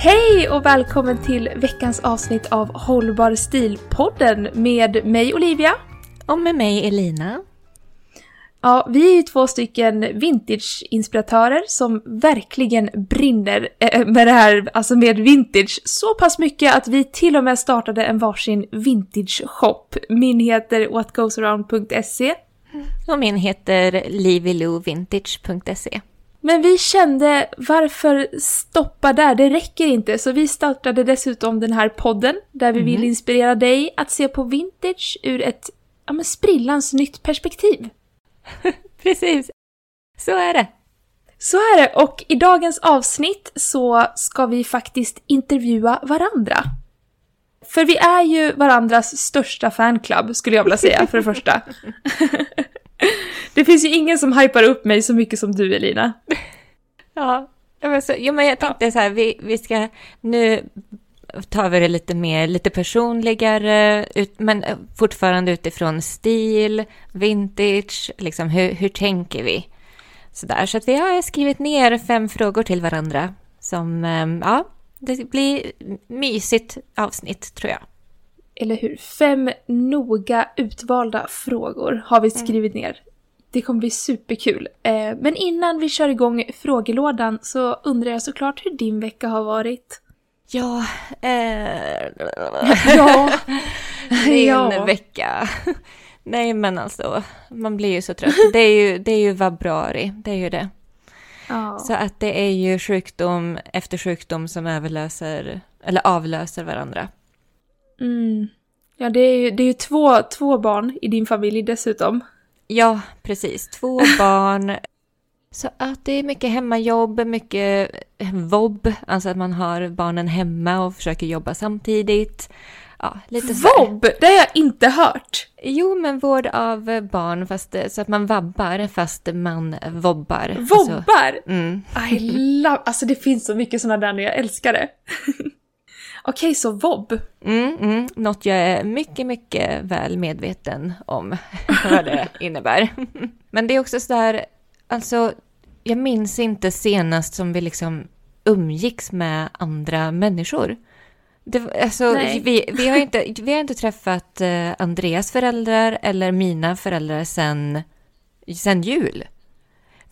Hej och välkommen till veckans avsnitt av Hållbar stil-podden med mig Olivia. Och med mig Elina. Ja, vi är ju två stycken vintage-inspiratörer som verkligen brinner eh, med det här, alltså med vintage, så pass mycket att vi till och med startade en varsin vintage-shop. Min heter whatgoesaround.se. Och min heter livilouvintage.se. Men vi kände, varför stoppa där? Det räcker inte. Så vi startade dessutom den här podden där vi mm. vill inspirera dig att se på vintage ur ett ja, men sprillans nytt perspektiv. Precis. Så är det. Så är det. Och i dagens avsnitt så ska vi faktiskt intervjua varandra. För vi är ju varandras största fanclub, skulle jag vilja säga, för det första. Det finns ju ingen som hypar upp mig så mycket som du Elina. Ja, men, så, ja, men jag tänkte ja. så här, vi, vi ska nu tar vi det lite mer, lite personligare, ut, men fortfarande utifrån stil, vintage, liksom hur, hur tänker vi? Sådär, så att vi har skrivit ner fem frågor till varandra som, ehm, ja, det blir mysigt avsnitt tror jag. Eller hur? Fem noga utvalda frågor har vi mm. skrivit ner. Det kommer bli superkul. Eh, men innan vi kör igång frågelådan så undrar jag såklart hur din vecka har varit. Ja, eh... ja. Min ja. vecka. Nej men alltså, man blir ju så trött. Det är ju, det är ju februari, det är ju det. Ja. Så att det är ju sjukdom efter sjukdom som överlöser, eller avlöser varandra. Mm. Ja, det är ju, det är ju två, två barn i din familj dessutom. Ja, precis. Två barn. Så att det är mycket hemmajobb, mycket vobb, alltså att man har barnen hemma och försöker jobba samtidigt. Ja, lite så Vobb? Det har jag inte hört! Jo, men vård av barn, fast, så att man vabbar fast man vobbar. Vobbar? Alltså, mm. I love, alltså det finns så mycket sådana där nu, jag älskar det. Okej, okay, så vobb? Mm, mm, något jag är mycket, mycket väl medveten om vad det innebär. Men det är också sådär, alltså, jag minns inte senast som vi liksom umgicks med andra människor. Det, alltså, vi, vi, har inte, vi har inte träffat eh, Andreas föräldrar eller mina föräldrar sen, sen jul.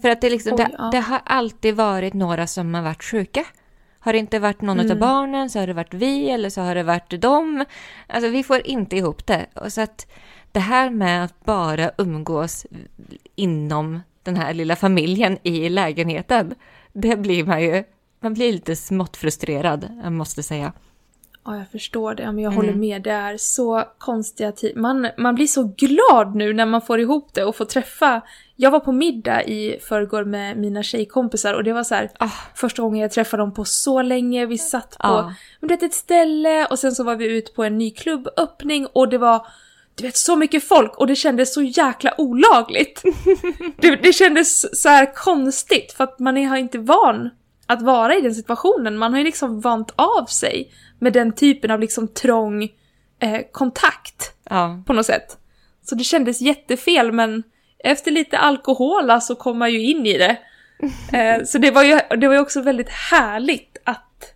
För att det, liksom, Oj, det, ja. det har alltid varit några som har varit sjuka. Har det inte varit någon mm. av barnen så har det varit vi eller så har det varit dem. Alltså vi får inte ihop det. Och så att det här med att bara umgås inom den här lilla familjen i lägenheten, det blir man ju, man blir lite smått frustrerad, jag måste säga. Ja, jag förstår det. Men jag mm. håller med. Det är så konstiga tider. Man, man blir så glad nu när man får ihop det och får träffa. Jag var på middag i förrgår med mina tjejkompisar och det var så här, oh. första gången jag träffade dem på så länge. Vi satt på vet, ett ställe och sen så var vi ute på en ny klubböppning och det var du vet så mycket folk och det kändes så jäkla olagligt. det, det kändes så här konstigt för att man är, inte van att vara i den situationen. Man har ju liksom vant av sig med den typen av liksom trång eh, kontakt ja. på något sätt. Så det kändes jättefel men efter lite alkohol så alltså, kom man ju in i det. Eh, så det var, ju, det var ju också väldigt härligt att...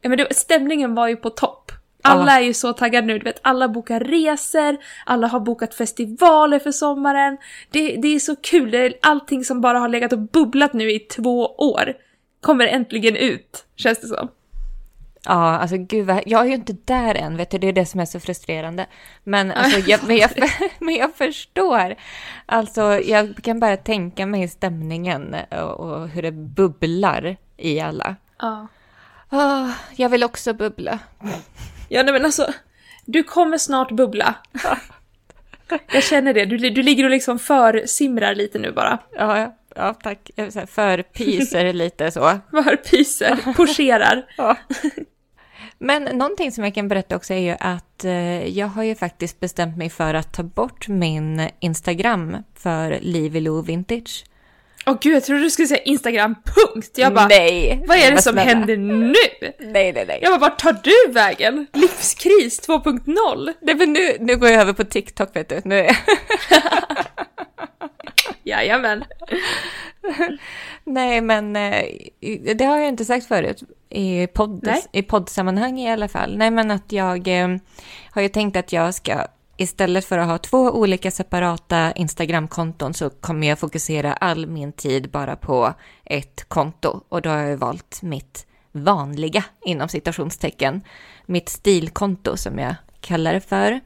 Ja, men det, stämningen var ju på topp. Alla är ju så taggade nu, du vet alla bokar resor, alla har bokat festivaler för sommaren. Det, det är så kul, det är allting som bara har legat och bubblat nu i två år kommer äntligen ut, känns det som. Ja, alltså gud vad, jag är ju inte där än, vet du, det är det som är så frustrerande. Men, alltså, jag, men, jag, men jag förstår. Alltså, jag kan bara tänka mig stämningen och, och hur det bubblar i alla. Ja. Oh, jag vill också bubbla. Ja, nej, men alltså, du kommer snart bubbla. Jag känner det, du, du ligger och liksom försimrar lite nu bara. Ja, ja, ja tack. Förpyser lite så. Förpyser, pocherar. ja. Men någonting som jag kan berätta också är ju att eh, jag har ju faktiskt bestämt mig för att ta bort min Instagram för Livy Vintage. Åh oh, gud, jag trodde du skulle säga Instagram, punkt! Jag bara, nej! Vad är det som snälla. händer nu? Nej, nej, nej. Jag bara, vart tar du vägen? Livskris 2.0? Nej, men nu, nu går jag över på TikTok, vet du. Nu. Jajamän. nej, men eh, det har jag inte sagt förut i, podd, i poddsammanhang i alla fall. Nej, men att jag eh, har ju tänkt att jag ska istället för att ha två olika separata Instagramkonton så kommer jag fokusera all min tid bara på ett konto. Och då har jag valt mitt vanliga, inom citationstecken, mitt stilkonto som jag kallar det för.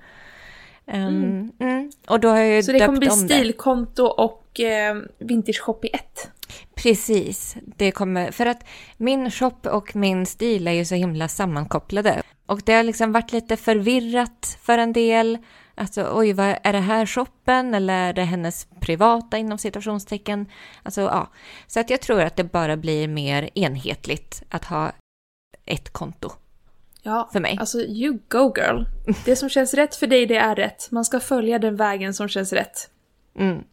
Um, mm. Mm. Och då har jag ju Så det kommer bli stilkonto och eh, vintage shop i ett? Precis, det kommer, för att min shop och min stil är ju så himla sammankopplade. Och det har liksom varit lite förvirrat för en del. Alltså, oj, vad, är det här shoppen eller är det hennes privata inom citationstecken? Alltså, ja. Så att jag tror att det bara blir mer enhetligt att ha ett konto. Ja, för mig. alltså you go girl. Det som känns rätt för dig, det är rätt. Man ska följa den vägen som känns rätt. Mm.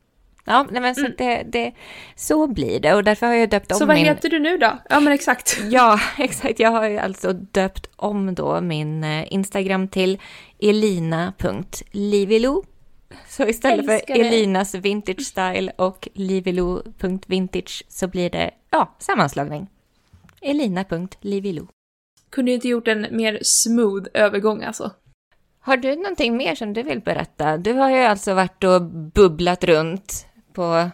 Ja, nej men så, mm. det, det, så blir det och därför har jag döpt om min... Så vad min... heter du nu då? Ja men exakt. Ja, exakt. Jag har ju alltså döpt om då min eh, Instagram till elina.livilo. Så istället för Elinas Vintage Style och livilo.vintage så blir det, ja, sammanslagning. Elina.livilo. Kunde ju inte gjort en mer smooth övergång alltså. Har du någonting mer som du vill berätta? Du har ju alltså varit och bubblat runt på,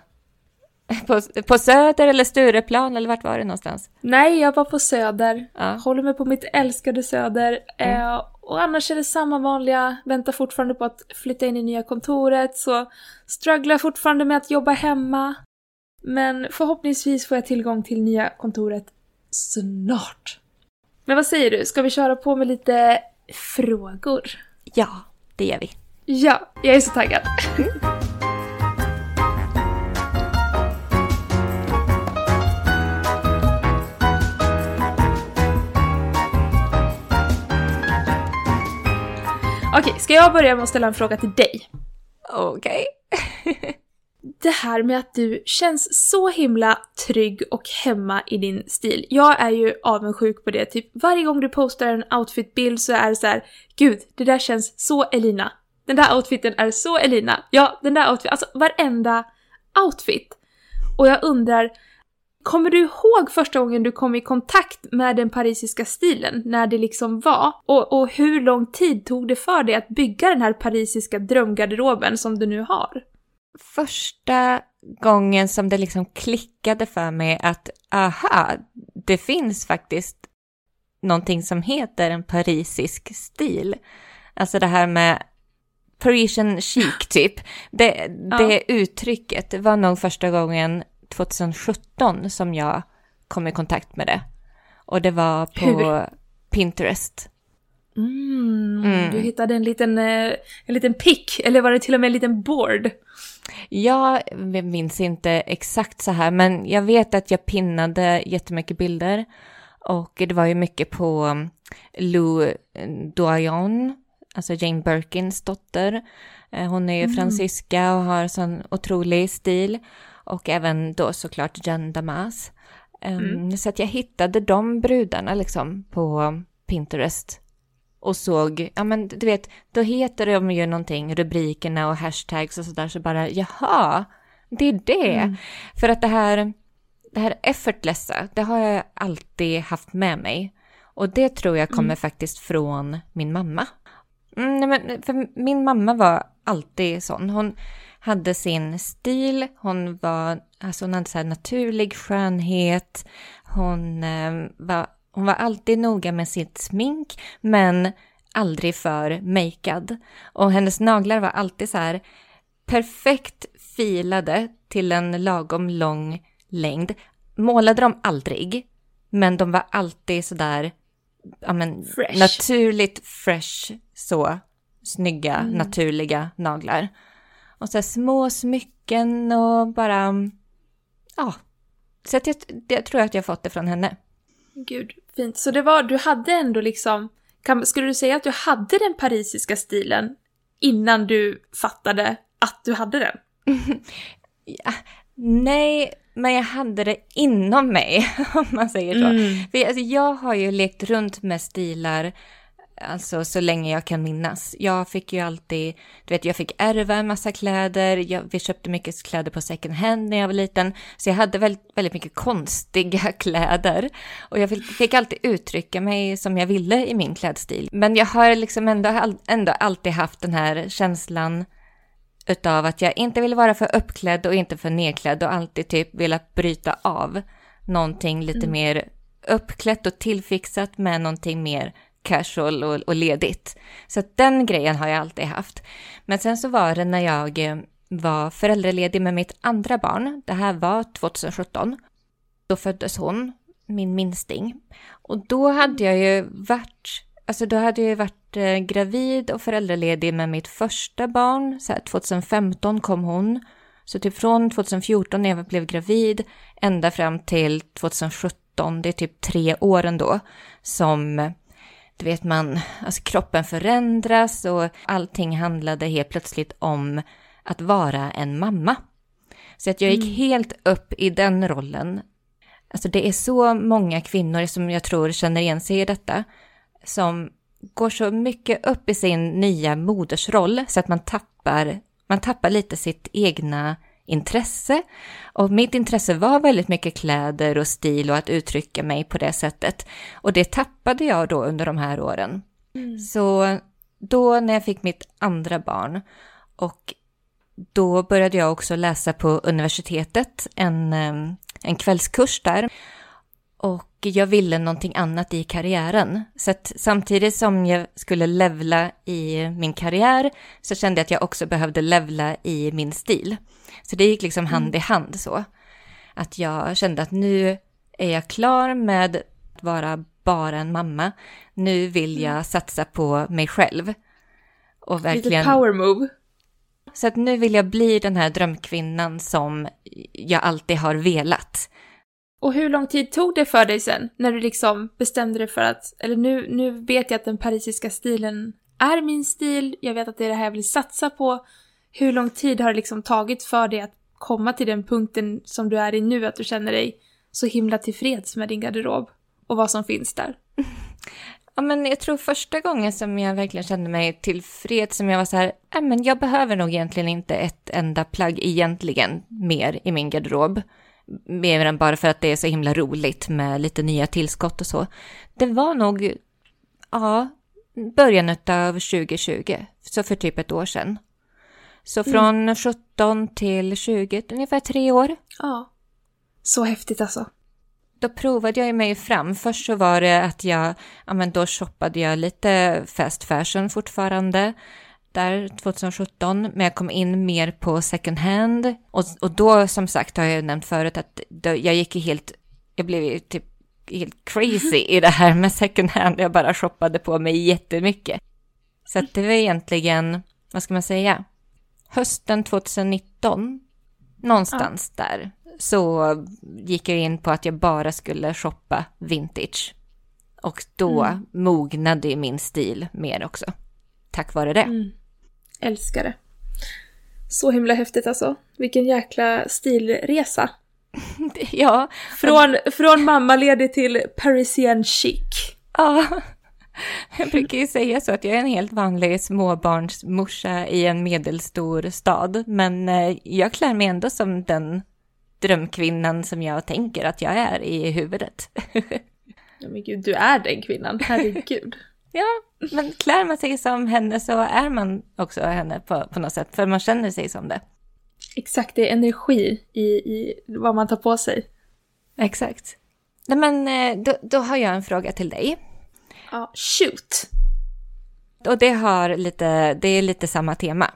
på, på Söder eller Stureplan eller vart var det någonstans? Nej, jag var på Söder. Ja. Håller mig på mitt älskade Söder. Mm. Eh, och annars är det samma vanliga, väntar fortfarande på att flytta in i nya kontoret, så strugglar fortfarande med att jobba hemma. Men förhoppningsvis får jag tillgång till nya kontoret snart. Men vad säger du, ska vi köra på med lite frågor? Ja, det gör vi. Ja, jag är så taggad. Okej, ska jag börja med att ställa en fråga till dig? Okej. Okay. det här med att du känns så himla trygg och hemma i din stil. Jag är ju avundsjuk på det. Typ varje gång du postar en outfitbild så är det så här, gud, det där känns så Elina. Den där outfiten är så Elina. Ja, den där outfiten, alltså varenda outfit. Och jag undrar, Kommer du ihåg första gången du kom i kontakt med den parisiska stilen? När det liksom var? Och, och hur lång tid tog det för dig att bygga den här parisiska drömgarderoben som du nu har? Första gången som det liksom klickade för mig att aha, det finns faktiskt någonting som heter en parisisk stil. Alltså det här med Parisian chic typ. Det, det ja. uttrycket var nog första gången 2017 som jag kom i kontakt med det. Och det var på Hur? Pinterest. Mm, mm. Du hittade en liten, eh, en liten pick, eller var det till och med en liten board? Jag minns inte exakt så här, men jag vet att jag pinnade jättemycket bilder. Och det var ju mycket på mm, Lou Doyon, alltså Jane Birkins dotter. Eh, hon är ju mm. fransyska och har sån otrolig stil och även då såklart Jeanne Damas. Um, mm. Så att jag hittade de brudarna liksom på Pinterest och såg, ja men du vet, då heter de ju någonting, rubrikerna och hashtags och sådär, så bara jaha, det är det. Mm. För att det här, det här effortlessa, det har jag alltid haft med mig. Och det tror jag kommer mm. faktiskt från min mamma. Mm, men för min mamma var alltid sån. Hon, hade sin stil, hon var, alltså hon hade så naturlig skönhet, hon, eh, var, hon var alltid noga med sitt smink, men aldrig för makead. Och hennes naglar var alltid så här perfekt filade till en lagom lång längd. Målade de aldrig, men de var alltid så där ja, men, Fresh. naturligt fresh, så snygga, naturliga naglar. Och så här små smycken och bara, ja. Så jag, jag tror att jag fått det från henne. Gud, fint. Så det var, du hade ändå liksom, kan, skulle du säga att du hade den parisiska stilen innan du fattade att du hade den? Ja, nej, men jag hade det inom mig, om man säger så. Mm. För alltså, jag har ju lekt runt med stilar, alltså så länge jag kan minnas. Jag fick ju alltid, du vet, jag fick ärva en massa kläder, jag, vi köpte mycket kläder på second hand när jag var liten, så jag hade väldigt, väldigt mycket konstiga kläder. Och jag fick, fick alltid uttrycka mig som jag ville i min klädstil. Men jag har liksom ändå, ändå alltid haft den här känslan utav att jag inte vill vara för uppklädd och inte för nedklädd och alltid typ velat bryta av någonting lite mer uppklätt och tillfixat med någonting mer casual och, och ledigt. Så att den grejen har jag alltid haft. Men sen så var det när jag eh, var föräldraledig med mitt andra barn, det här var 2017, då föddes hon, min minsting. Och då hade jag ju varit, alltså då hade jag ju varit eh, gravid och föräldraledig med mitt första barn. Så här, 2015 kom hon. Så typ från 2014 när jag blev gravid ända fram till 2017, det är typ tre år ändå, som du vet man, alltså kroppen förändras och allting handlade helt plötsligt om att vara en mamma. Så att jag gick helt upp i den rollen. Alltså det är så många kvinnor som jag tror känner igen sig i detta, som går så mycket upp i sin nya modersroll så att man tappar, man tappar lite sitt egna intresse. Och mitt intresse var väldigt mycket kläder och stil och att uttrycka mig på det sättet. Och det tappade jag då under de här åren. Så då när jag fick mitt andra barn och då började jag också läsa på universitetet, en, eh, en kvällskurs där. Och jag ville någonting annat i karriären. Så att samtidigt som jag skulle levla i min karriär så kände jag att jag också behövde levla i min stil. Så det gick liksom hand i hand så. Att jag kände att nu är jag klar med att vara bara en mamma. Nu vill jag satsa på mig själv. Och Lite verkligen... power move. Så att nu vill jag bli den här drömkvinnan som jag alltid har velat. Och hur lång tid tog det för dig sen, när du liksom bestämde dig för att, eller nu, nu vet jag att den parisiska stilen är min stil, jag vet att det är det här jag vill satsa på. Hur lång tid har det liksom tagit för dig att komma till den punkten som du är i nu, att du känner dig så himla tillfreds med din garderob och vad som finns där? Ja, men jag tror första gången som jag verkligen kände mig tillfreds, som jag var så här, äh, men jag behöver nog egentligen inte ett enda plagg egentligen mer i min garderob. Mer än bara för att det är så himla roligt med lite nya tillskott och så. Det var nog, ja, början av 2020, så för typ ett år sedan. Så från 17 till 20, ungefär tre år. Ja. Så häftigt alltså. Då provade jag mig fram. Först så var det att jag, ja men då shoppade jag lite fast fashion fortfarande, där 2017, men jag kom in mer på second hand. Och, och då, som sagt, har jag nämnt förut att då, jag gick ju helt, jag blev ju typ helt crazy i det här med second hand. Jag bara shoppade på mig jättemycket. Så att det var egentligen, vad ska man säga, hösten 2019, någonstans där, så gick jag in på att jag bara skulle shoppa vintage. Och då mognade ju min stil mer också. Tack vare det. Mm. Älskar det. Så himla häftigt alltså. Vilken jäkla stilresa. Ja, Från, från mammaledig till Parisian chic. ja. Jag brukar ju säga så att jag är en helt vanlig småbarnsmorsa i en medelstor stad. Men eh, jag klär mig ändå som den drömkvinnan som jag tänker att jag är i huvudet. Ja men gud, du är den kvinnan. Herregud. Ja, men klär man sig som henne så är man också henne på, på något sätt, för man känner sig som det. Exakt, det är energi i, i vad man tar på sig. Exakt. Nej men eh, då, då har jag en fråga till dig. Ja, shoot. Och det, har lite, det är lite samma tema.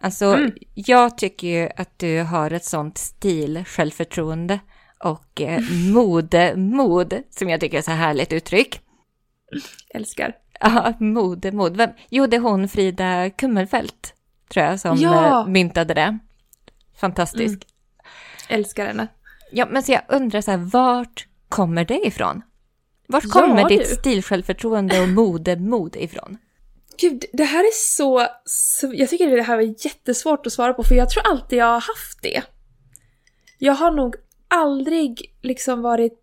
Alltså, Mm. jag tycker ju att du har ett sånt stil, självförtroende och eh, mode, mod, som jag tycker är så härligt uttryck. Älskar. Ja, mode, mod. Vem? Jo, det är hon Frida Kummelfelt, tror jag, som Ja. eh, myntade det. Fantastisk. Älskar henne. Ja, men så jag undrar så här, vart kommer det ifrån? Vart Ja, kommer ditt du. stilsjälvförtroende och modemod ifrån? Gud, det här är så, så... Jag tycker det här var jättesvårt att svara på för jag tror alltid jag har haft det. Jag har nog aldrig liksom varit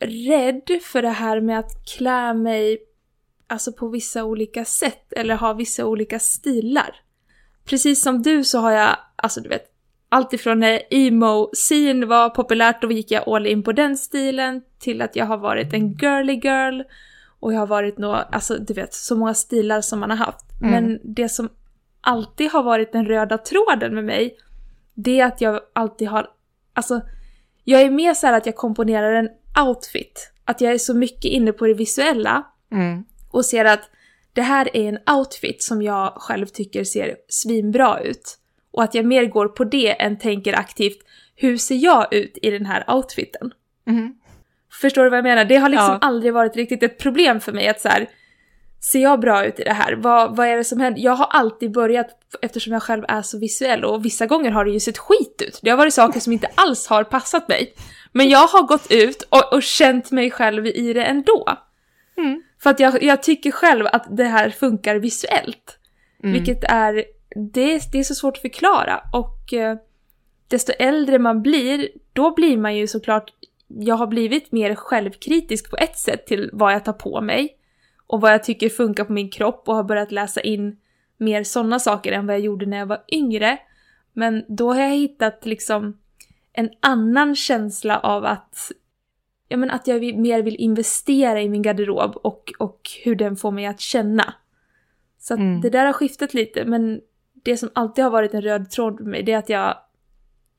rädd för det här med att klä mig alltså på vissa olika sätt eller ha vissa olika stilar. Precis som du så har jag, alltså du vet, allt ifrån när emo-scene var populärt, då gick jag all in på den stilen, till att jag har varit en girly girl och jag har varit nå, alltså du vet, så många stilar som man har haft. Mm. Men det som alltid har varit den röda tråden med mig, det är att jag alltid har, alltså, jag är mer så här att jag komponerar en outfit. Att jag är så mycket inne på det visuella Mm. Och ser att det här är en outfit som jag själv tycker ser svinbra ut. Och att jag mer går på det än tänker aktivt, hur ser jag ut i den här outfiten? Mm. Förstår du vad jag menar? Det har liksom Ja. aldrig varit riktigt ett problem för mig att så här, ser jag bra ut i det här? Vad, vad är det som händer? Jag har alltid börjat, eftersom jag själv är så visuell, och vissa gånger har det ju sett skit ut. Det har varit saker som inte alls har passat mig. Men jag har gått ut och, och känt mig själv i det ändå. Mm. För att jag, jag tycker själv att det här funkar visuellt. Mm. Vilket är, det, det är så svårt att förklara. Och eh, desto äldre man blir, då blir man ju såklart, jag har blivit mer självkritisk på ett sätt till vad jag tar på mig. Och vad jag tycker funkar på min kropp och har börjat läsa in mer sådana saker än vad jag gjorde när jag var yngre. Men då har jag hittat liksom en annan känsla av att ja, men att jag mer vill investera i min garderob och, och hur den får mig att känna. Så att Mm. det där har skiftat lite, men det som alltid har varit en röd tråd med mig, det är att jag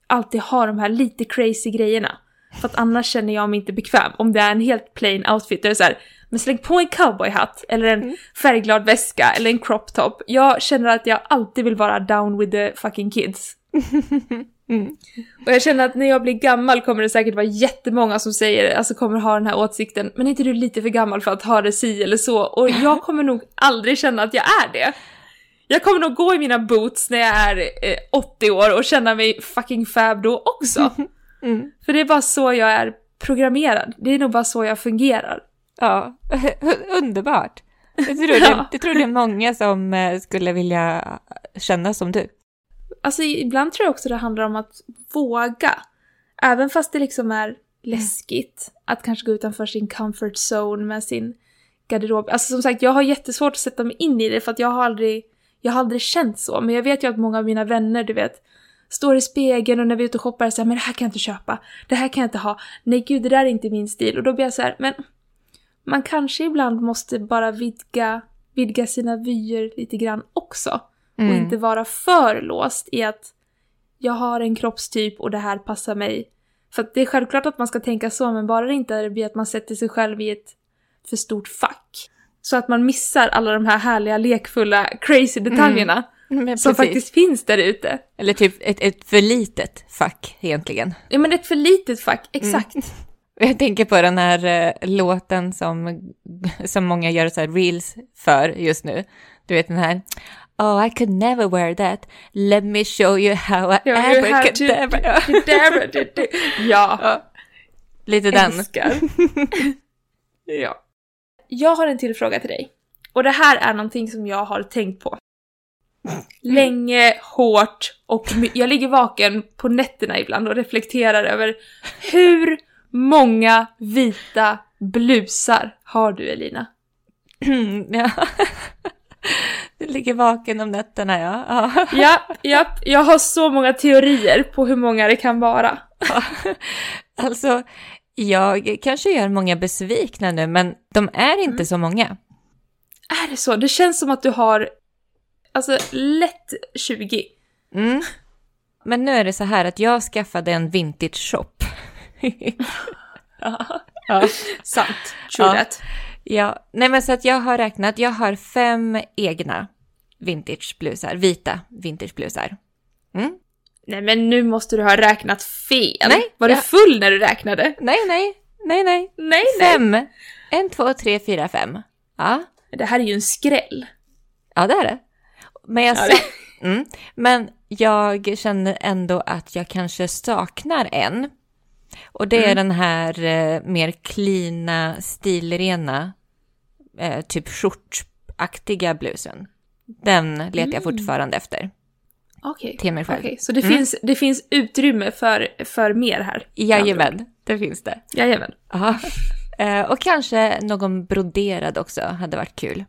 alltid har de här lite crazy grejerna. För att annars känner jag mig inte bekväm. Om det är en helt plain outfit, då är det så här, men släng på en cowboyhatt, eller en Mm. färgglad väska, eller en crop top. Jag känner att jag alltid vill vara down with the fucking kids. Mm. Och jag känner att när jag blir gammal kommer det säkert vara jättemånga som säger, alltså kommer ha den här åsikten, men är inte du lite för gammal för att ha det si eller så? Och jag kommer nog aldrig känna att jag är det. Jag kommer nog gå i mina boots när jag är eh, 80 år och känna mig fucking fab då också. Mm. För det är bara så jag är programmerad. Det är nog bara så jag fungerar. Ja, underbart. Jag tror, det, Ja. jag tror det är många som eh, skulle vilja känna som du. Alltså ibland tror jag också det handlar om att våga. Även fast det liksom är läskigt att kanske gå utanför sin comfort zone med sin garderob. Alltså som sagt, jag har jättesvårt att sätta mig in i det för att jag har aldrig, jag har aldrig känt så. Men jag vet ju att många av mina vänner, du vet, står i spegeln och när vi är ute och shoppar säger men det här kan jag inte köpa, det här kan jag inte ha, nej gud det där är inte min stil. Och då blir jag så här, men man kanske ibland måste bara vidga, vidga sina vyer lite grann också. Mm. Och inte vara för låst i att jag har en kroppstyp och det här passar mig. För det är självklart att man ska tänka så, men bara det inte blir att man sätter sig själv i ett för stort fack. Så att man missar alla de här härliga, lekfulla, crazy detaljerna Men som faktiskt finns där ute. Eller typ ett, ett för litet fack egentligen. Ja men ett för litet fack, exakt. Jag tänker på den här eh, låten som, som många gör så reels för just nu. Du vet den här. Oh, I could never wear that. Let me show you how I to- abracadabra. Ja, Ja. Lite den. ja. Jag har en till fråga till dig. Och det här är någonting som jag har tänkt på. Länge, hårt och jag ligger vaken på nätterna ibland och reflekterar över hur många vita blusar har du Elina? ja. Du ligger vaken om nätterna, ja. ja. Ja, jag har så många teorier på hur många det kan vara. Alltså, jag kanske gör många besvikna nu, men de är inte så många. Är det så? Det känns som att du har, alltså lätt 20. Mm. Men nu är det så här att jag skaffade en vintage shop. Ja. Sant. True Ja. that. Ja, nej men så att jag har räknat, jag har fem egna vintageblusar, vita vintageblusar. Mm. Nej men nu måste du ha räknat fel. Nej, Var ja. du full när du räknade? Nej, nej, nej, nej. Nej, nej. Fem. En, två, tre, fyra, fem. Ja, Det här är ju en skräll. ja det är det. Men jag, Ja, sa, mm, men jag känner ändå att jag kanske saknar en. Och det är den här eh, mer klina, stilrena, eh, typ skjortaktiga blusen. Den letar jag fortfarande efter. Okej. Till mig själv. Okej, så det, Mm. finns, det finns utrymme för, för mer här? Jajamän, det finns det. Jajamän. Ja. Eh, och kanske någon broderad också hade varit kul.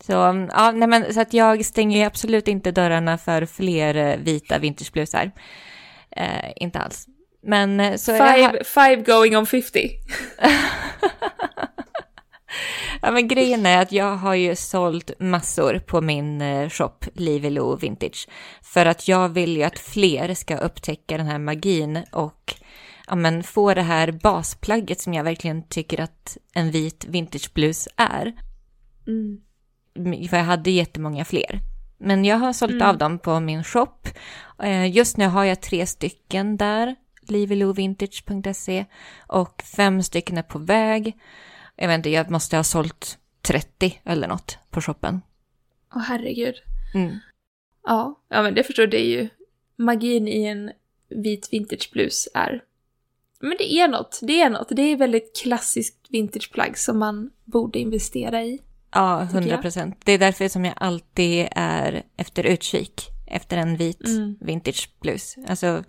Så, mm, ja, nej men, så att jag stänger absolut inte dörrarna för fler eh, vita vintageblusar. Eh, inte alls. Men eh, så jag Five, five going on 50. ja, men grejen är att jag har ju sålt massor på min eh, shop Livelo Vintage. För att jag vill ju att fler ska upptäcka den här magin och ja, men, få det här basplagget som jag verkligen tycker att en vit vintageblus är. Mm. för jag hade jättemånga fler. Men jag har sålt Mm. av dem på min shop. Eh, Just nu har jag tre stycken där, livelovintage.se och fem stycken är på väg. Jag vet inte, jag måste ha sålt 30 eller något på shoppen. Åh herregud. Mm. Ja, ja men det förstår det är ju magin i en vit vintageblus är. Men det är något, det är något. Det är väldigt klassiskt vintageplagg som man borde investera i. Ja, Tycker 100 jag. procent. Det är därför som jag alltid är efter utkik efter en vit Mm. vintageblus. Alltså,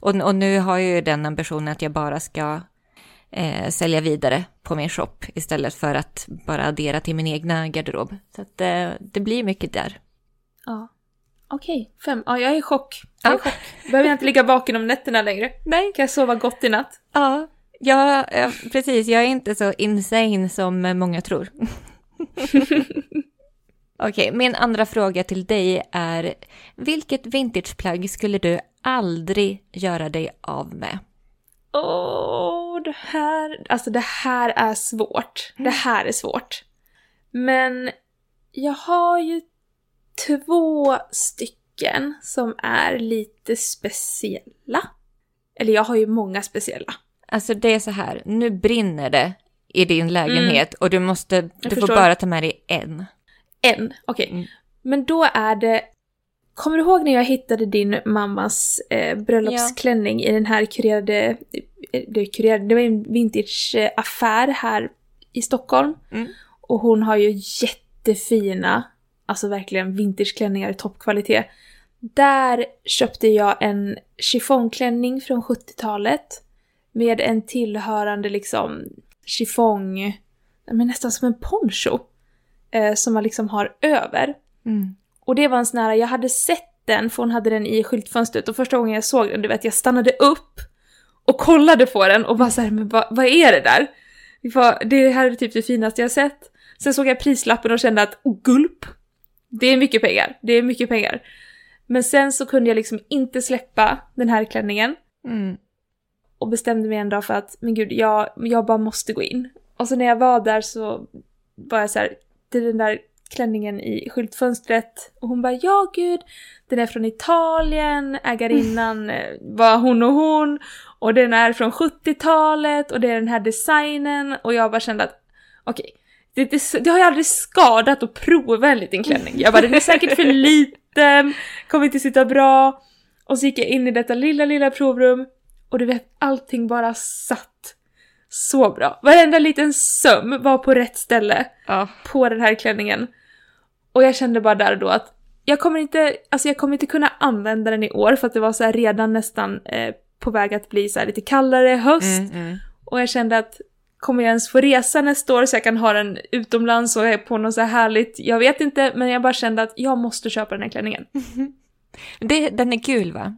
och, och nu har jag ju den ambitionen att jag bara ska eh, sälja vidare på min shop istället för att bara addera till min egna garderob. Så att, eh, det blir mycket där. Ja. Okej, fem. Ja, jag är i chock. Jag är Ja. chock. Behöver jag inte ligga vaken om nätterna längre. Nej. Kan jag sova gott i natt? Ja, ja, ja, precis. Jag är inte så insane som många tror. Okej, min andra fråga till dig är vilket vintageplagg skulle du aldrig göra dig av med? Åh, det här... Alltså det här är svårt. Det här är svårt. Men jag har ju två stycken som är lite speciella. Eller jag har ju många speciella. Alltså det är så här, nu brinner det i din lägenhet och du måste, du får bara ta med dig en. En, okej. Mm. Men då är det... Kommer du ihåg när jag hittade din mammas eh, bröllopsklänning i den här kurerade... eh, Det, kurerade, det var en vintageaffär här i Stockholm. Mm. Och hon har ju jättefina, alltså verkligen vintageklänningar i toppkvalitet. Där köpte jag en chiffongklänning från 70-talet. Med en tillhörande liksom chiffong, men nästan som en poncho. Eh, som man liksom har över. Mm. Och det var en sån här, jag hade sett den, för hon hade den i skyltfönstret och första gången jag såg den, du vet, jag stannade upp och kollade på den och bara såhär, men vad, vad är det där? Det här är typ det finaste jag sett. Sen såg jag prislappen och kände att, gulp! Det är mycket pengar, det är mycket pengar. Men sen så kunde jag liksom inte släppa den här klänningen Mm. och bestämde mig en dag för att, men gud, jag, jag bara måste gå in. Och så när jag var där så var jag så här, det är den där klänningen i skyltfönstret. Och hon bara, ja gud, den är från Italien, ägarinnan eh, var hon och hon. Och den är från 70-talet och det är den här designen. Och jag bara kände att, okej, det, det, det har ju aldrig skadat att prova en liten klänning. Jag bara, den är säkert för liten, kommer inte sitta bra. Och så gick jag in i detta lilla, lilla provrum och du vet, allting bara satt så bra. Varenda liten söm var på rätt ställe Ja. på den här klänningen. Och jag kände bara där och då att jag kommer inte, alltså jag kommer inte kunna använda den i år för att det var så redan nästan eh, på väg att bli så lite kallare höst. Mm, mm. Och jag kände att kommer jag ens få resa nästa år så jag kan ha den utomlands och är på något så här härligt? Jag vet inte, men jag bara kände att jag måste köpa den här klänningen. Det, den är kul va?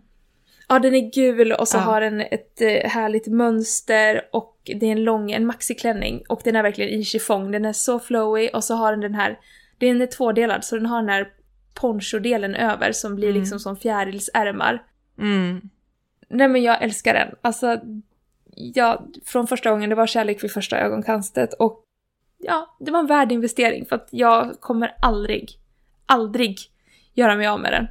Ja, den är gul och så Ja. har den ett eh, härligt mönster och det är en lång, en maxiklänning och den är verkligen i chiffong. Den är så flowy och så har den den här, den är tvådelad så den har den här ponchodelen över som blir Mm. liksom som fjärilsärmar. Mm. Nej men jag älskar den. Alltså, ja, från första gången, det var kärlek vid första ögonkastet och ja, det var en värdeinvestering för att jag kommer aldrig, aldrig göra mig av med den.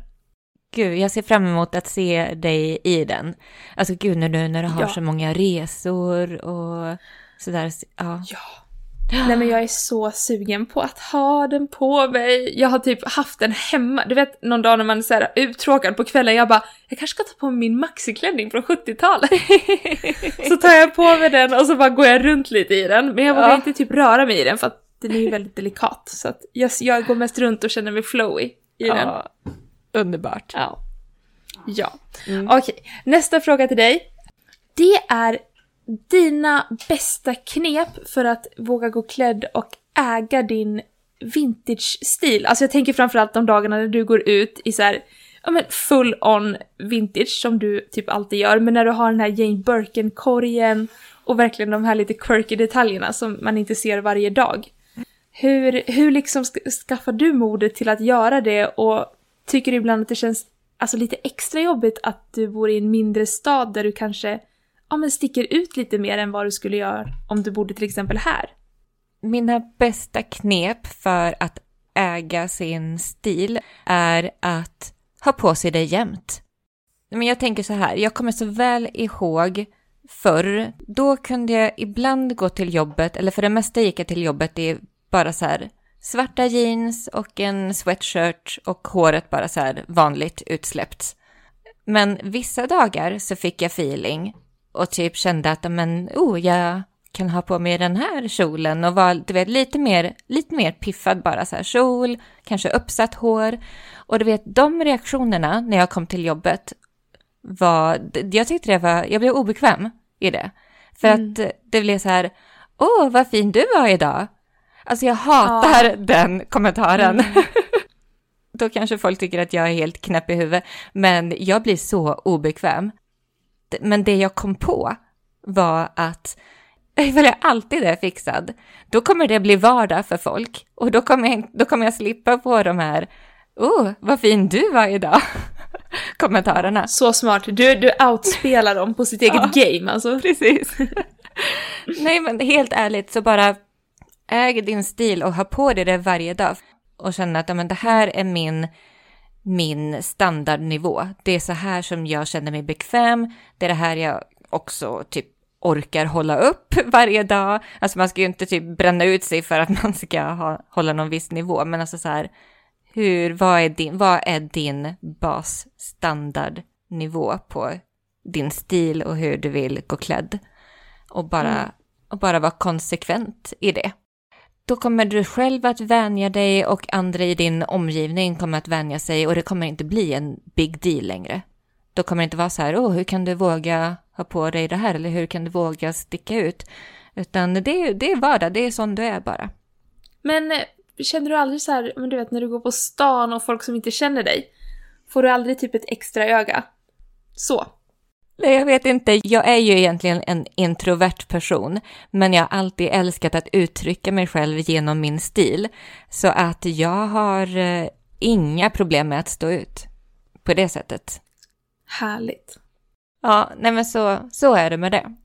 Gud, jag ser fram emot att se dig i den. Alltså gud, när du, när du har Ja. så många resor och sådär. Ja. Ja. Nej men jag är så sugen på att ha den på mig. Jag har typ haft den hemma. Du vet någon dag när man är så här uttråkad på kvällen, jag bara jag kanske ska ta på mig min maxiklänning från 70-talet. så tar jag på mig den och så bara går jag runt lite i den. Men jag vågar Ja. inte typ röra mig i den för att den är ju väldigt delikat. Så att jag, jag går mest runt och känner mig flowy i den. Underbart. Ja. Ja. Mm. Okej, nästa fråga till dig. Det är dina bästa knep för att våga gå klädd och äga din vintage-stil. Alltså jag tänker framförallt de dagarna när du går ut i så här, ja men full on vintage som du typ alltid gör, men när du har den här Jane Birkin-korgen och verkligen de här lite quirky detaljerna som man inte ser varje dag. Hur, hur liksom sk- skaffar du modet till att göra det och tycker du ibland att det känns alltså, lite extra jobbigt att du bor i en mindre stad där du kanske ja, men sticker ut lite mer än vad du skulle göra om du bodde till exempel här? Mina bästa knep för att äga sin stil är att ha på sig det jämt. Men jag tänker så här, jag kommer så väl ihåg förr, då kunde jag ibland gå till jobbet, eller för det mesta gick jag till jobbet i bara så här svarta jeans och en sweatshirt och håret bara så här vanligt utsläppt. Men vissa dagar så fick jag feeling och typ kände att men, oh, jag kan ha på mig den här kjolen och vara, du vet, lite mer, lite mer piffad bara så här kjol, kanske uppsatt hår. Och du vet, de reaktionerna när jag kom till jobbet var, jag tyckte det var, jag blev obekväm i det. För Mm. att det blev så här, åh, vad fin du var idag. Alltså jag hatar den kommentaren. Då kanske folk tycker att jag är helt knäpp i huvudet, men jag blir så obekväm. Men det jag kom på var att ifall jag alltid är fixad, då kommer det bli vardag för folk. Och då kommer jag, då kommer jag slippa på de här, oh, vad fin du var idag, kommentarerna. Så smart. Du, du outspelar dem på sitt eget game alltså. Precis. Nej, men helt ärligt så bara äg din stil och ha på dig det varje dag och känna att ja, men det här är min, min standardnivå. Det är så här som jag känner mig bekväm. Det är det här jag också typ orkar hålla upp varje dag. Alltså man ska ju inte typ bränna ut sig för att man ska ha, hålla någon viss nivå, men alltså så här, hur, vad är din, vad är din basstandardnivå på din stil och hur du vill gå klädd? Och bara, Mm. och bara vara konsekvent i det. Då kommer du själv att vänja dig och andra i din omgivning kommer att vänja sig och det kommer inte bli en big deal längre. Då kommer det inte vara så här, åh, hur kan du våga ha på dig det här eller hur kan du våga sticka ut? Utan det är, det är vardag, det är sån du är bara. Men eh, känner du aldrig så här, men du vet när du går på stan och folk som inte känner dig, får du aldrig typ ett extra öga? Så. Nej, jag vet inte. Jag är ju egentligen en introvert person, men jag har alltid älskat att uttrycka mig själv genom min stil. Så att jag har eh, inga problem med att stå ut på det sättet. Härligt. Ja, nej men så, så är det med det.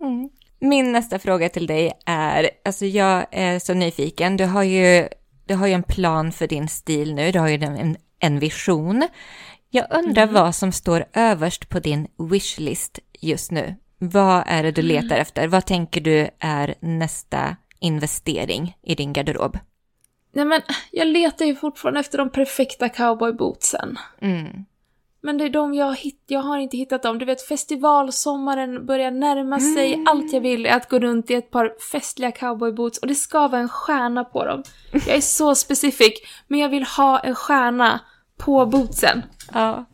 Mm. Min nästa fråga till dig är, alltså jag är så nyfiken, du har ju, du har ju en plan för din stil nu, du har ju en, en vision. Jag undrar Mm. vad som står överst på din wishlist just nu. Vad är det du Mm. letar efter? Vad tänker du är nästa investering i din garderob? Nej men, jag letar ju fortfarande efter de perfekta cowboybootsen. Mm. Men det är de jag hitt, jag har inte hittat dem. Du vet festivalsommaren börjar närma sig. Allt jag vill är att gå runt i ett par festliga cowboyboots och det ska vara en stjärna på dem. Jag är så specifik, men jag vill ha en stjärna på bootsen. Ja.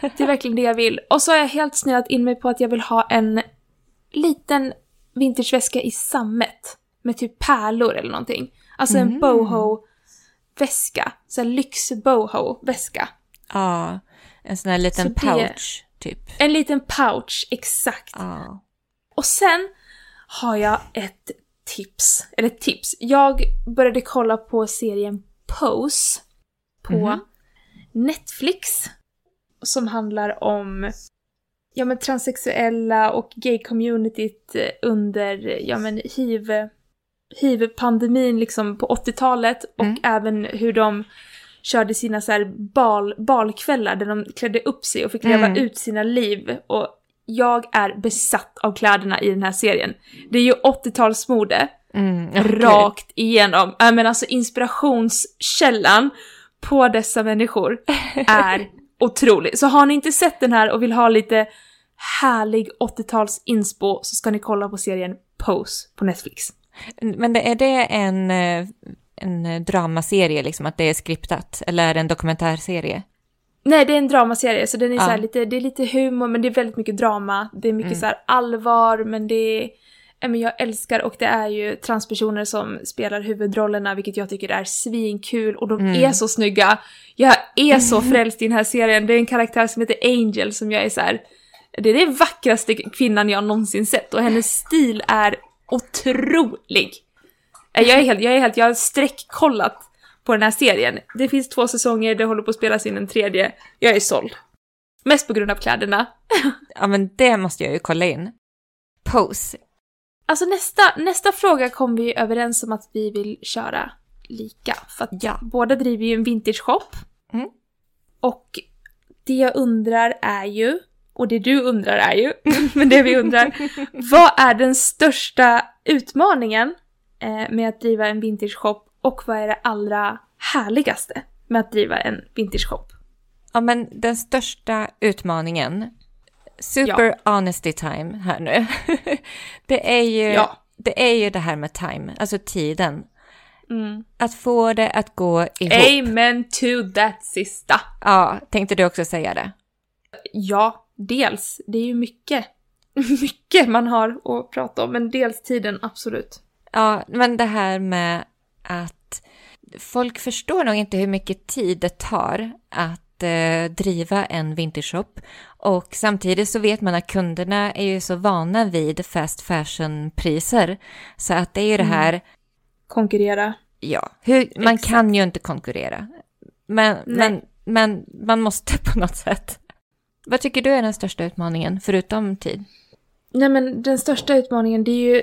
Det är verkligen det jag vill. Och så har jag helt snöat in mig på att jag vill ha en liten vintageväska i sammet. Med typ pärlor eller någonting. Alltså en Mm. boho-väska. Så här lyx boho-väska. Ja, en sån här liten det- pouch, typ. En liten pouch, exakt. Ja. Och sen har jag ett tips. Eller tips. Jag började kolla på serien Pose på Mhm. Netflix. Som handlar om ja, men transsexuella och gay-communityt under ja, men hiv, hiv-pandemin liksom på 80-talet och Mm. även hur de körde sina så här bal, balkvällar där de klädde upp sig och fick leva Mm. ut sina liv. Och jag är besatt av kläderna i den här serien. Det är ju 80-talsmode Mm, okej. rakt igenom. Äh, men alltså inspirationskällan på dessa människor är otrolig. Så har ni inte sett den här och vill ha lite härlig 80-tals inspo så ska ni kolla på serien Pose på Netflix. Men är det en, eh, en dramaserie, liksom, att det är skriptat? Eller är det en dokumentärserie? Nej, det är en dramaserie så den är Ja. så här lite, det är lite humor men det är väldigt mycket drama. Det är mycket Mm. så här allvar men det är, men jag älskar och det är ju transpersoner som spelar huvudrollerna vilket jag tycker är svinkul och de Mm. är så snygga. Jag är så frälst i den här serien. Det är en karaktär som heter Angel som jag är så här. Det är den vackraste kvinnan jag någonsin sett och hennes stil är otrolig. Eh, Jag är helt, jag är helt, jag har streckkollat på den här serien. Det finns två säsonger, det håller på att spelas in en tredje. Jag är såld. Mest på grund av kläderna. Ja, men det måste jag ju kolla in. Pose. Alltså nästa, nästa fråga kom vi överens om att vi vill köra lika. För att Ja. båda driver ju en vintage shop. Mm. Och det jag undrar är ju, och det du undrar är ju, men det vi undrar, vad är den största utmaningen eh, med att driva en vintage shop och vad är det allra härligaste med att driva en vintage shop? Ja, men den största utmaningen, super honesty time här nu, det är ju, Ja. det är ju det här med time, alltså tiden. Mm. Att få det att gå ihop. Amen to that sista. Ja, tänkte du också säga det? Ja, dels. Det är ju mycket, mycket man har att prata om, men dels tiden, absolut. Ja, men det här med att folk förstår nog inte hur mycket tid det tar att driva en vintershop. Och samtidigt så vet man att kunderna är ju så vana vid fast fashion-priser. Så att det är ju det här, Konkurrera. ja, hur, man Exakt. kan ju inte konkurrera. Men, men, men man måste på något sätt. Vad tycker du är den största utmaningen, förutom tid? Nej men den största utmaningen det är ju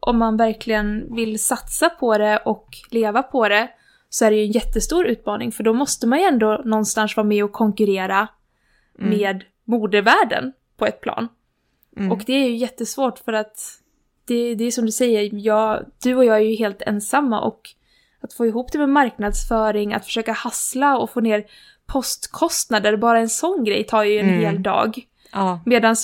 om man verkligen vill satsa på det och leva på det så är det ju en jättestor utmaning för då måste man ju ändå någonstans vara med och konkurrera Mm. med modevärlden på ett plan. Mm. Och det är ju jättesvårt för att det, det är som du säger, jag, du och jag är ju helt ensamma och att få ihop det med marknadsföring, att försöka hassla och få ner postkostnader, bara en sån grej tar ju en Mm. hel dag. Ja, Medan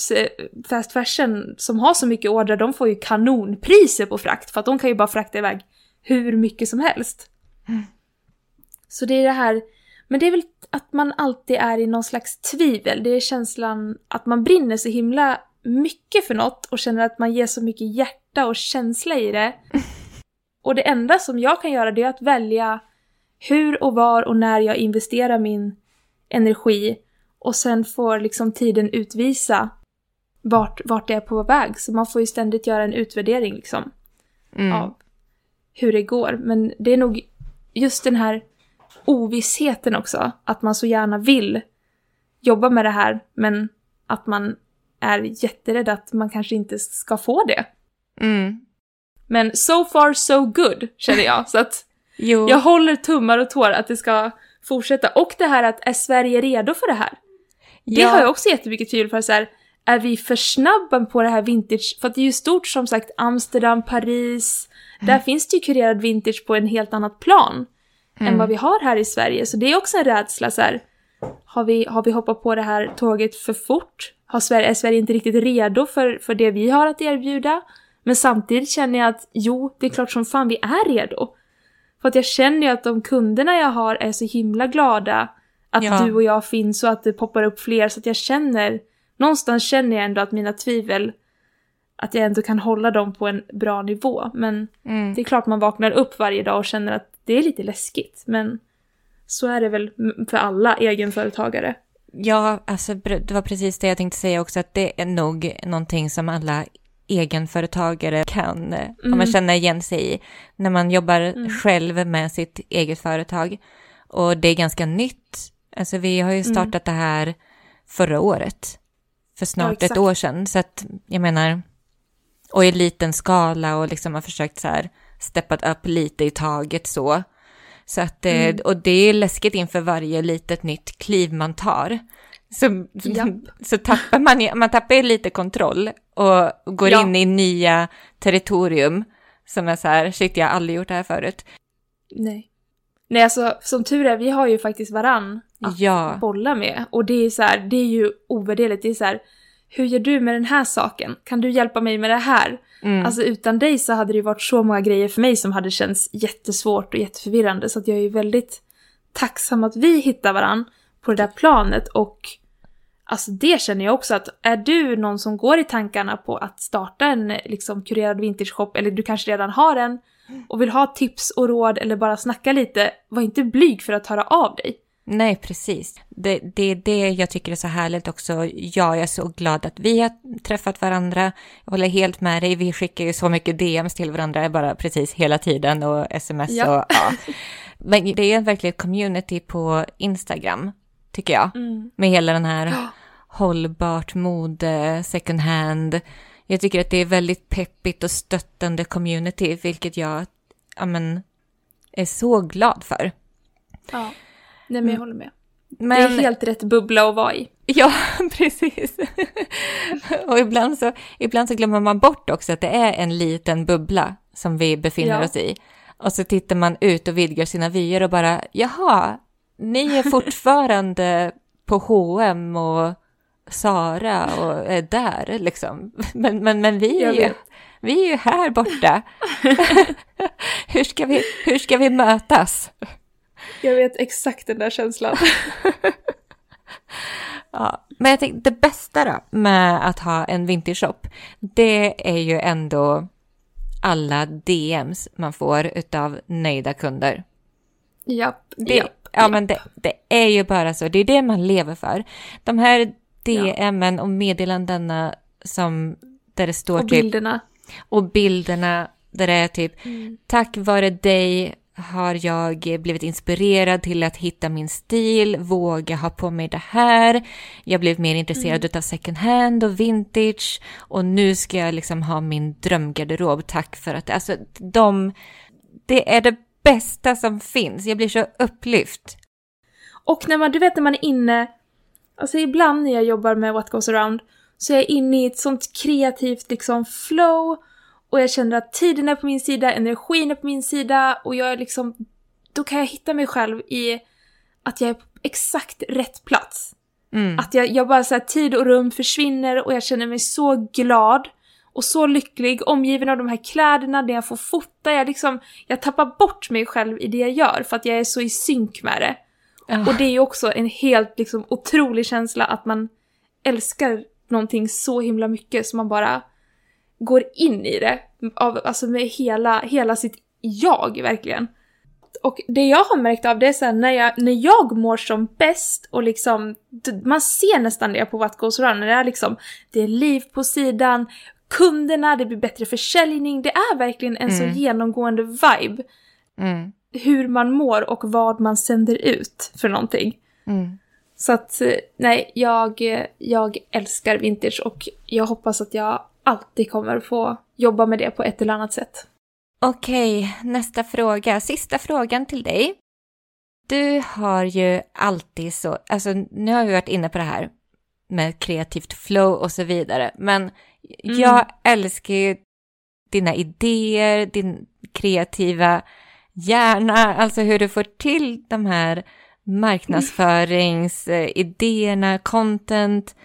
fast fashion som har så mycket order, de får ju kanonpriser på frakt för att de kan ju bara frakta iväg hur mycket som helst. Mm. Så det är det här, men det är väl att man alltid är i någon slags tvivel. Det är känslan att man brinner så himla mycket för något och känner att man ger så mycket hjärta och känsla i det. Och det enda som jag kan göra det är att välja hur och var och när jag investerar min energi och sen får liksom tiden utvisa vart, vart det är på väg. Så man får ju ständigt göra en utvärdering liksom mm. av hur det går. Men det är nog just den här ovissheten också, att man så gärna vill jobba med det här, men att man är jätterädd att man kanske inte ska få det. Mm. Men so far so good, känner jag. Så att jag håller tummar och tår att det ska fortsätta. Och det här att, är Sverige redo för det här? Det Ja. har jag också jättemycket tvivel för. Så här, är vi för snabba på det här vintage? För att det är ju stort som sagt, Amsterdam, Paris. Där finns det ju kurerad vintage på en helt annat plan än vad vi har här i Sverige. Så det är också en rädsla så här. Har vi, har vi hoppat på det här tåget för fort? Har Sverige, är Sverige inte riktigt redo för, för det vi har att erbjuda? Men samtidigt känner jag att jo, det är klart som fan vi är redo. För att jag känner ju att de kunderna jag har är så himla glada att Ja. du och jag finns och att det poppar upp fler så att jag känner, någonstans känner jag ändå att mina tvivel, att jag ändå kan hålla dem på en bra nivå. Men Mm. det är klart man vaknar upp varje dag och känner att det är lite läskigt. Men så är det väl för alla egenföretagare. Ja, alltså det var precis det jag tänkte säga också, att det är nog någonting som alla egenföretagare kan, eh, om man Mm. känner igen sig i, när man jobbar Mm. själv med sitt eget företag. Och det är ganska nytt. Alltså vi har ju startat det här förra året. för snart ja, ett år sedan. Så att jag menar, och i liten skala och liksom har försökt så här steppat upp lite i taget så. Så att, eh, mm. och det är läskigt inför varje litet nytt kliv man tar. Så, så tappar man, man tappar lite kontroll och går ja. in i nya territorium som är så här, shit jag har aldrig gjort det här förut. Nej. Nej, alltså som tur är, vi har ju faktiskt varann att ja. bolla med. Och det är så här, det är ju ovärderligt. Det är så här, hur gör du med den här saken? Kan du hjälpa mig med det här? Mm. Alltså utan dig så hade det ju varit så många grejer för mig som hade känts jättesvårt och jätteförvirrande. Så att jag är ju väldigt tacksam att vi hittar varandra på det där planet och Alltså det känner jag också att är du någon som går i tankarna på att starta en liksom kurerad vintageshop, eller du kanske redan har en och vill ha tips och råd eller bara snacka lite, var inte blyg för att höra av dig. Nej, precis. Det, det är det jag tycker är så härligt också. Ja, jag är så glad att vi har träffat varandra. Jag håller helt med dig. Vi skickar ju så mycket DMs till varandra bara precis hela tiden och sms ja. och ja. Men det är verkligen ett community på Instagram, tycker jag. Mm. Med hela den här hållbart mode, second hand. Jag tycker att det är väldigt peppigt och stöttande community, vilket jag ja, men, är så glad för. Ja. Nej men jag mm. håller med. Men... Det är helt rätt bubbla att vara i. Ja, precis. och ibland så, ibland så glömmer man bort också att det är en liten bubbla som vi befinner ja. oss i. Och så tittar man ut och vidgar sina vyer och bara, jaha, ni är fortfarande på H&M och Sara och är där liksom. Men, men, men vi, är ju, vi är ju här borta. hur, ska vi, hur ska vi mötas? Jag vet exakt den där känslan. ja, men jag tänkte det bästa då med att ha en vintage shop, det är ju ändå alla DMs man får utav nöjda kunder. Japp, det, japp, Ja, japp. men det, det, är ju bara så. Det är det man lever för. De här DMen ja. och meddelandena som där det står och typ... Och bilderna. Och bilderna där det är typ mm. tack vare dig har jag blivit inspirerad till att hitta min stil, våga ha på mig det här. Jag blev mer intresserad mm. av second hand och vintage och nu ska jag liksom ha min drömgarderob. Tack för att, alltså de, det är det bästa som finns. Jag blir så upplyft. Och när man, du vet när man är inne, alltså ibland när jag jobbar med What Goes Around så är jag inne i ett sånt kreativt liksom flow och jag känner att tiden är på min sida, energin är på min sida och jag är liksom... Då kan jag hitta mig själv i att jag är på exakt rätt plats. Mm. Att jag, jag bara så här, tid och rum försvinner och jag känner mig så glad och så lycklig, omgiven av de här kläderna, det jag får fota, jag liksom, jag tappar bort mig själv i det jag gör för att jag är så i synk med det. Oh. Och det är ju också en helt liksom otrolig känsla att man älskar någonting så himla mycket som man bara går in i det. Av, alltså med hela, hela sitt jag verkligen. Och det jag har märkt av det är såhär när jag, när jag mår som bäst och liksom, man ser nästan det på What Goes Around, när det är liksom, det är liv på sidan, kunderna, det blir bättre försäljning, det är verkligen en mm. så genomgående vibe. Mm. Hur man mår och vad man sänder ut för någonting. Mm. Så att, nej, jag, jag älskar vintage och jag hoppas att jag alltid kommer få jobba med det på ett eller annat sätt. Okej, nästa fråga. Sista frågan till dig. Du har ju alltid så, alltså nu har vi varit inne på det här med kreativt flow och så vidare, men mm. jag älskar ju dina idéer, din kreativa hjärna, alltså hur du får till de här marknadsföringsidéerna, content,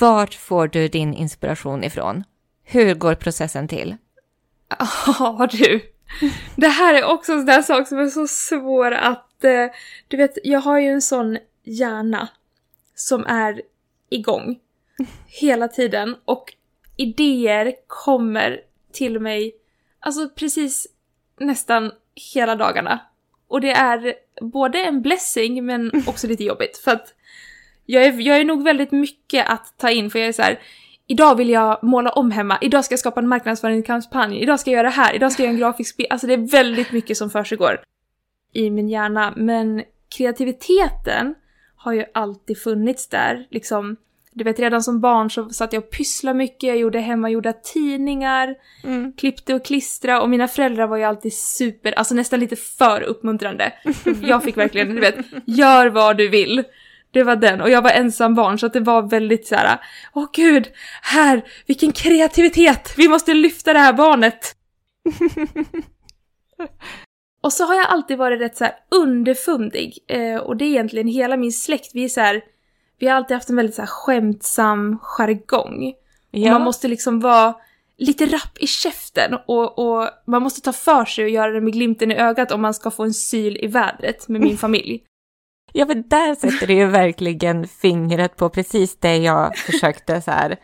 vart får du din inspiration ifrån? Hur går processen till? Ja du, det här är också en sån där sak som är så svår att... Eh, du vet, jag har ju en sån hjärna som är igång hela tiden och idéer kommer till mig, alltså precis nästan hela dagarna. Och det är både en blessing men också lite jobbigt för att jag är, jag är nog väldigt mycket att ta in för jag är så här, idag vill jag måla om hemma, idag ska jag skapa en marknadsföringskampanj, idag ska jag göra det här, idag ska jag göra en grafisk bild. Alltså det är väldigt mycket som försiggår i min hjärna. Men kreativiteten har ju alltid funnits där, liksom Du vet, redan som barn så satt jag och pysslade mycket, jag gjorde hemmagjorda tidningar, mm. klippte och klistra och mina föräldrar var ju alltid super, alltså nästan lite för uppmuntrande. Jag fick verkligen, du vet, gör vad du vill. Det var den, och jag var ensam barn så att det var väldigt så här. åh gud, här, vilken kreativitet, vi måste lyfta det här barnet. och så har jag alltid varit rätt så här underfundig, eh, och det är egentligen hela min släkt, vi är så här, vi har alltid haft en väldigt så här skämtsam jargong. Ja. Man måste liksom vara lite rapp i käften och, och man måste ta för sig och göra det med glimten i ögat om man ska få en syl i vädret med min familj. Ja, men där sätter du ju verkligen fingret på precis det jag försökte så här.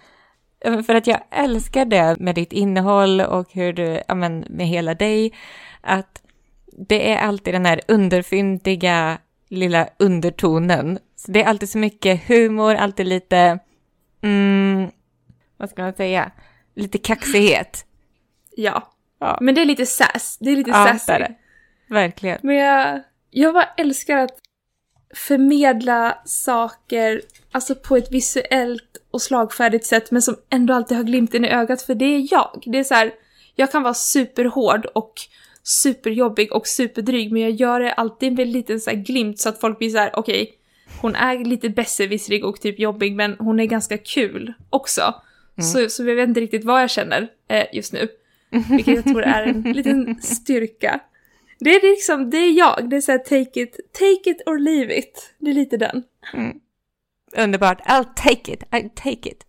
För att jag älskar det med ditt innehåll och hur du, ja men med hela dig, att det är alltid den här underfyndiga lilla undertonen. Så det är alltid så mycket humor, alltid lite, mm, vad ska man säga, lite kaxighet. Ja. ja. Men det är lite sass, det är lite ja, sassy. Verkligen. Men jag, jag bara älskar att förmedla saker, alltså på ett visuellt och slagfärdigt sätt, men som ändå alltid har glimten i ögat, för det är jag. Det är så här, jag kan vara superhård och superjobbig och superdryg, men jag gör det alltid med en liten så glimt så att folk blir så här: okej, okay, hon är lite besserwissrig och typ jobbig, men hon är ganska kul också. Mm. Så, så jag vet inte riktigt vad jag känner eh, just nu. Vilket jag tror är en liten styrka. Det är liksom, det är jag. Det är såhär take it, take it or leave it. Det är lite den. Mm. Underbart. I'll take it, I'll take it.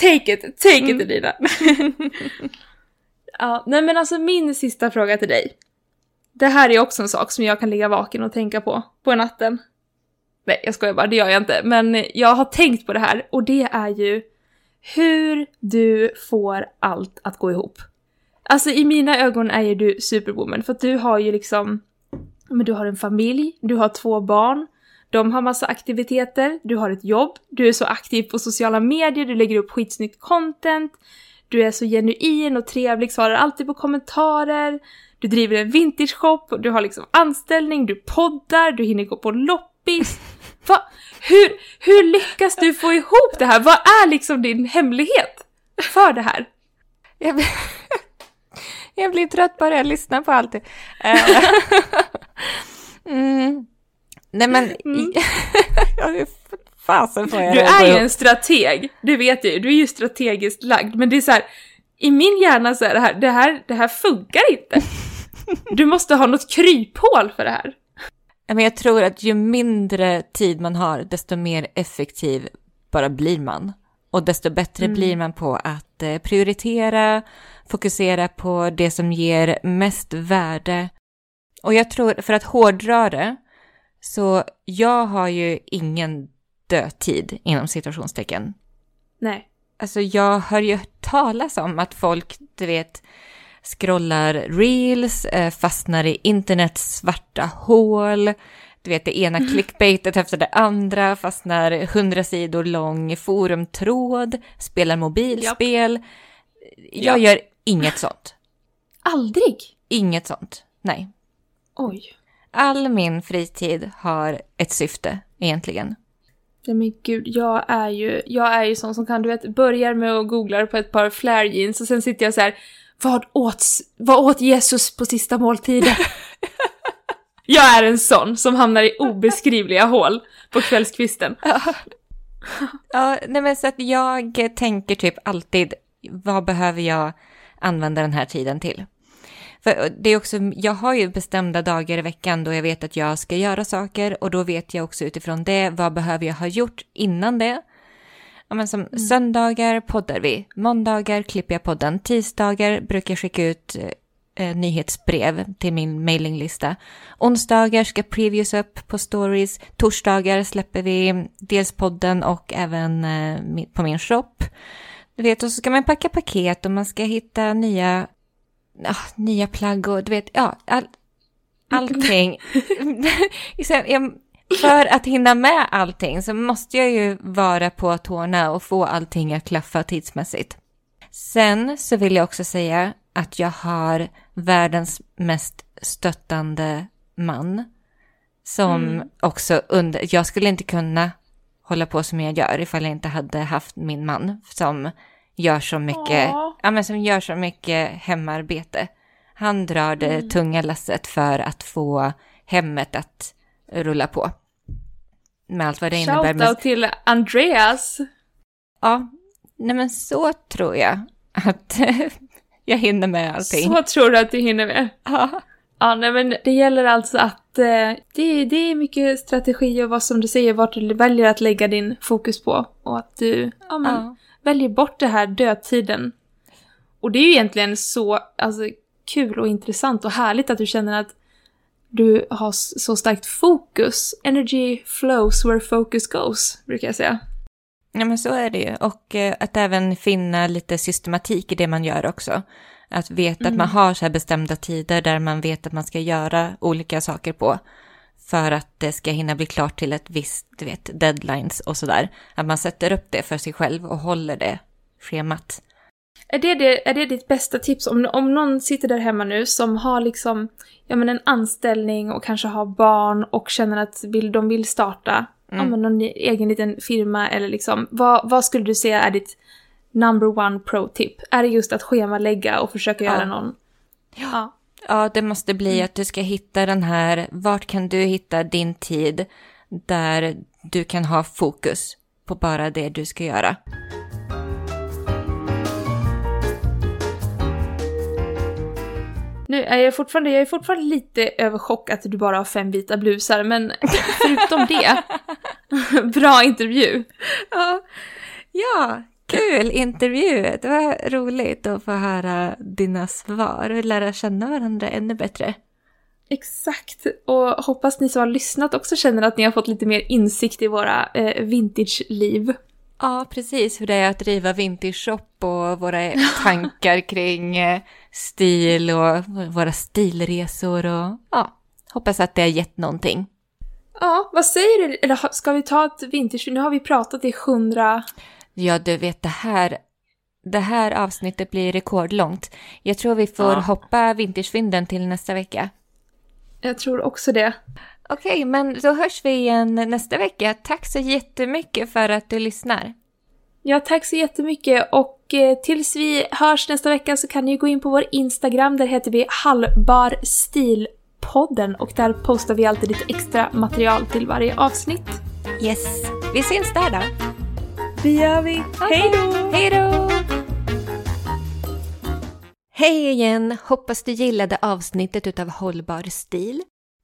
Take it, take mm. it Elina. ja, nej men alltså min sista fråga till dig. Det här är också en sak som jag kan ligga vaken och tänka på, på natten. Nej, jag skojar bara, det gör jag inte. Men jag har tänkt på det här och det är ju hur du får allt att gå ihop. Alltså i mina ögon är ju du superwoman för att du har ju liksom, men du har en familj, du har två barn, de har massa aktiviteter, du har ett jobb, du är så aktiv på sociala medier, du lägger upp skitsnyggt content, du är så genuin och trevlig, svarar alltid på kommentarer, du driver en vintage shop, du har liksom anställning, du poddar, du hinner gå på loppis. Va? Hur, hur lyckas du få ihop det här? Vad är liksom din hemlighet för det här? Jag blir, trött bara jag lyssnar på allt. Eh, mm. Nej men, mm. fasen får jag Du är ju en strateg, det vet jag ju. Du är ju strategiskt lagd, men det är så här, i min hjärna så är det här, det här, det här funkar inte. Du måste ha något kryphål för det här. Men jag tror att ju mindre tid man har, desto mer effektiv bara blir man. Och desto bättre mm. blir man på att eh, prioritera, fokusera på det som ger mest värde. Och jag tror, för att hårdra det, så jag har ju ingen dödtid inom situationstecken. Nej. Alltså jag hör ju talas om att folk, du vet, scrollar reels, eh, fastnar i internets svarta hål, du vet det ena clickbaitet efter det andra, fastnar hundra sidor lång forumtråd, spelar mobilspel. Japp. Jag Japp. gör inget sånt. Aldrig? Inget sånt, nej. Oj. All min fritid har ett syfte egentligen. Ja men gud, jag är ju, jag är ju sån som kan, du vet, börjar med att googla på ett par flare jeans och sen sitter jag så här, vad åt, vad åt Jesus på sista måltiden? jag är en sån som hamnar i obeskrivliga hål på kvällskvisten. ja, nej men så att jag tänker typ alltid, vad behöver jag använda den här tiden till? För det är också, jag har ju bestämda dagar i veckan då jag vet att jag ska göra saker och då vet jag också utifrån det, vad behöver jag ha gjort innan det? Ja, men som mm. Söndagar poddar vi, måndagar klipper jag podden, tisdagar brukar jag skicka ut eh, nyhetsbrev till min mailinglista. Onsdagar ska previews upp på stories, torsdagar släpper vi dels podden och även eh, på min shop. Du vet, och så ska man packa paket och man ska hitta nya, ja, nya plagg och du vet, ja, all, allting. för att hinna med allting så måste jag ju vara på tårna och få allting att klaffa tidsmässigt. Sen så vill jag också säga att jag har världens mest stöttande man. Som mm. också under, jag skulle inte kunna hålla på som jag gör ifall jag inte hade haft min man som gör så mycket, ja, men som gör så mycket hemarbete. Han drar det mm. tunga lasset för att få hemmet att rulla på. Med allt vad det innebär. Shoutout till Andreas! Ja, nej men så tror jag att jag hinner med allting. Så tror du att du hinner med? Ja. Ja, nej men det gäller alltså att eh, det, det är mycket strategi och vad som du säger, vart du väljer att lägga din fokus på. Och att du ja, men, ja. väljer bort det här dödtiden. Och det är ju egentligen så alltså, kul och intressant och härligt att du känner att du har så starkt fokus. Energy flows where focus goes, brukar jag säga. Ja, men så är det ju. Och eh, att även finna lite systematik i det man gör också. Att veta mm. att man mm. har så här bestämda tider där man vet att man ska göra olika saker på. För att det ska hinna bli klart till ett visst, du vet, deadlines och sådär. Att man sätter upp det för sig själv och håller det schemat. Är det, det, är det ditt bästa tips? Om, om någon sitter där hemma nu som har liksom, ja men en anställning och kanske har barn och känner att vill, de vill starta mm. ja, men någon egen liten firma eller liksom, vad, vad skulle du säga är ditt number one pro-tip? Är det just att schemalägga och försöka ja. göra någon? Ja. ja, det måste bli mm. att du ska hitta den här, vart kan du hitta din tid där du kan ha fokus på bara det du ska göra. Nu är jag fortfarande, jag är fortfarande lite överchock att du bara har fem vita blusar, men förutom det, bra intervju. Ja, ja kul intervju. Det var roligt att få höra dina svar och lära känna varandra ännu bättre. Exakt, och hoppas ni som har lyssnat också känner att ni har fått lite mer insikt i våra eh, vintage-liv. Ja, precis hur det är att driva vintage shop och våra tankar kring eh, stil och våra stilresor och ja, hoppas att det har gett någonting. Ja, vad säger du? Eller ska vi ta ett vintage? Nu har vi pratat i hundra... Ja, du vet det här, det här avsnittet blir rekordlångt. Jag tror vi får ja. hoppa vintagevinden till nästa vecka. Jag tror också det. Okej, okay, men då hörs vi igen nästa vecka. Tack så jättemycket för att du lyssnar. Ja, tack så jättemycket och eh, tills vi hörs nästa vecka så kan ni gå in på vår Instagram, där heter vi Hallbarstilpodden och där postar vi alltid lite extra material till varje avsnitt. Yes, vi syns där då. Det gör vi. Okay. Hej då! Hej då! Hej igen! Hoppas du gillade avsnittet utav Hållbar stil.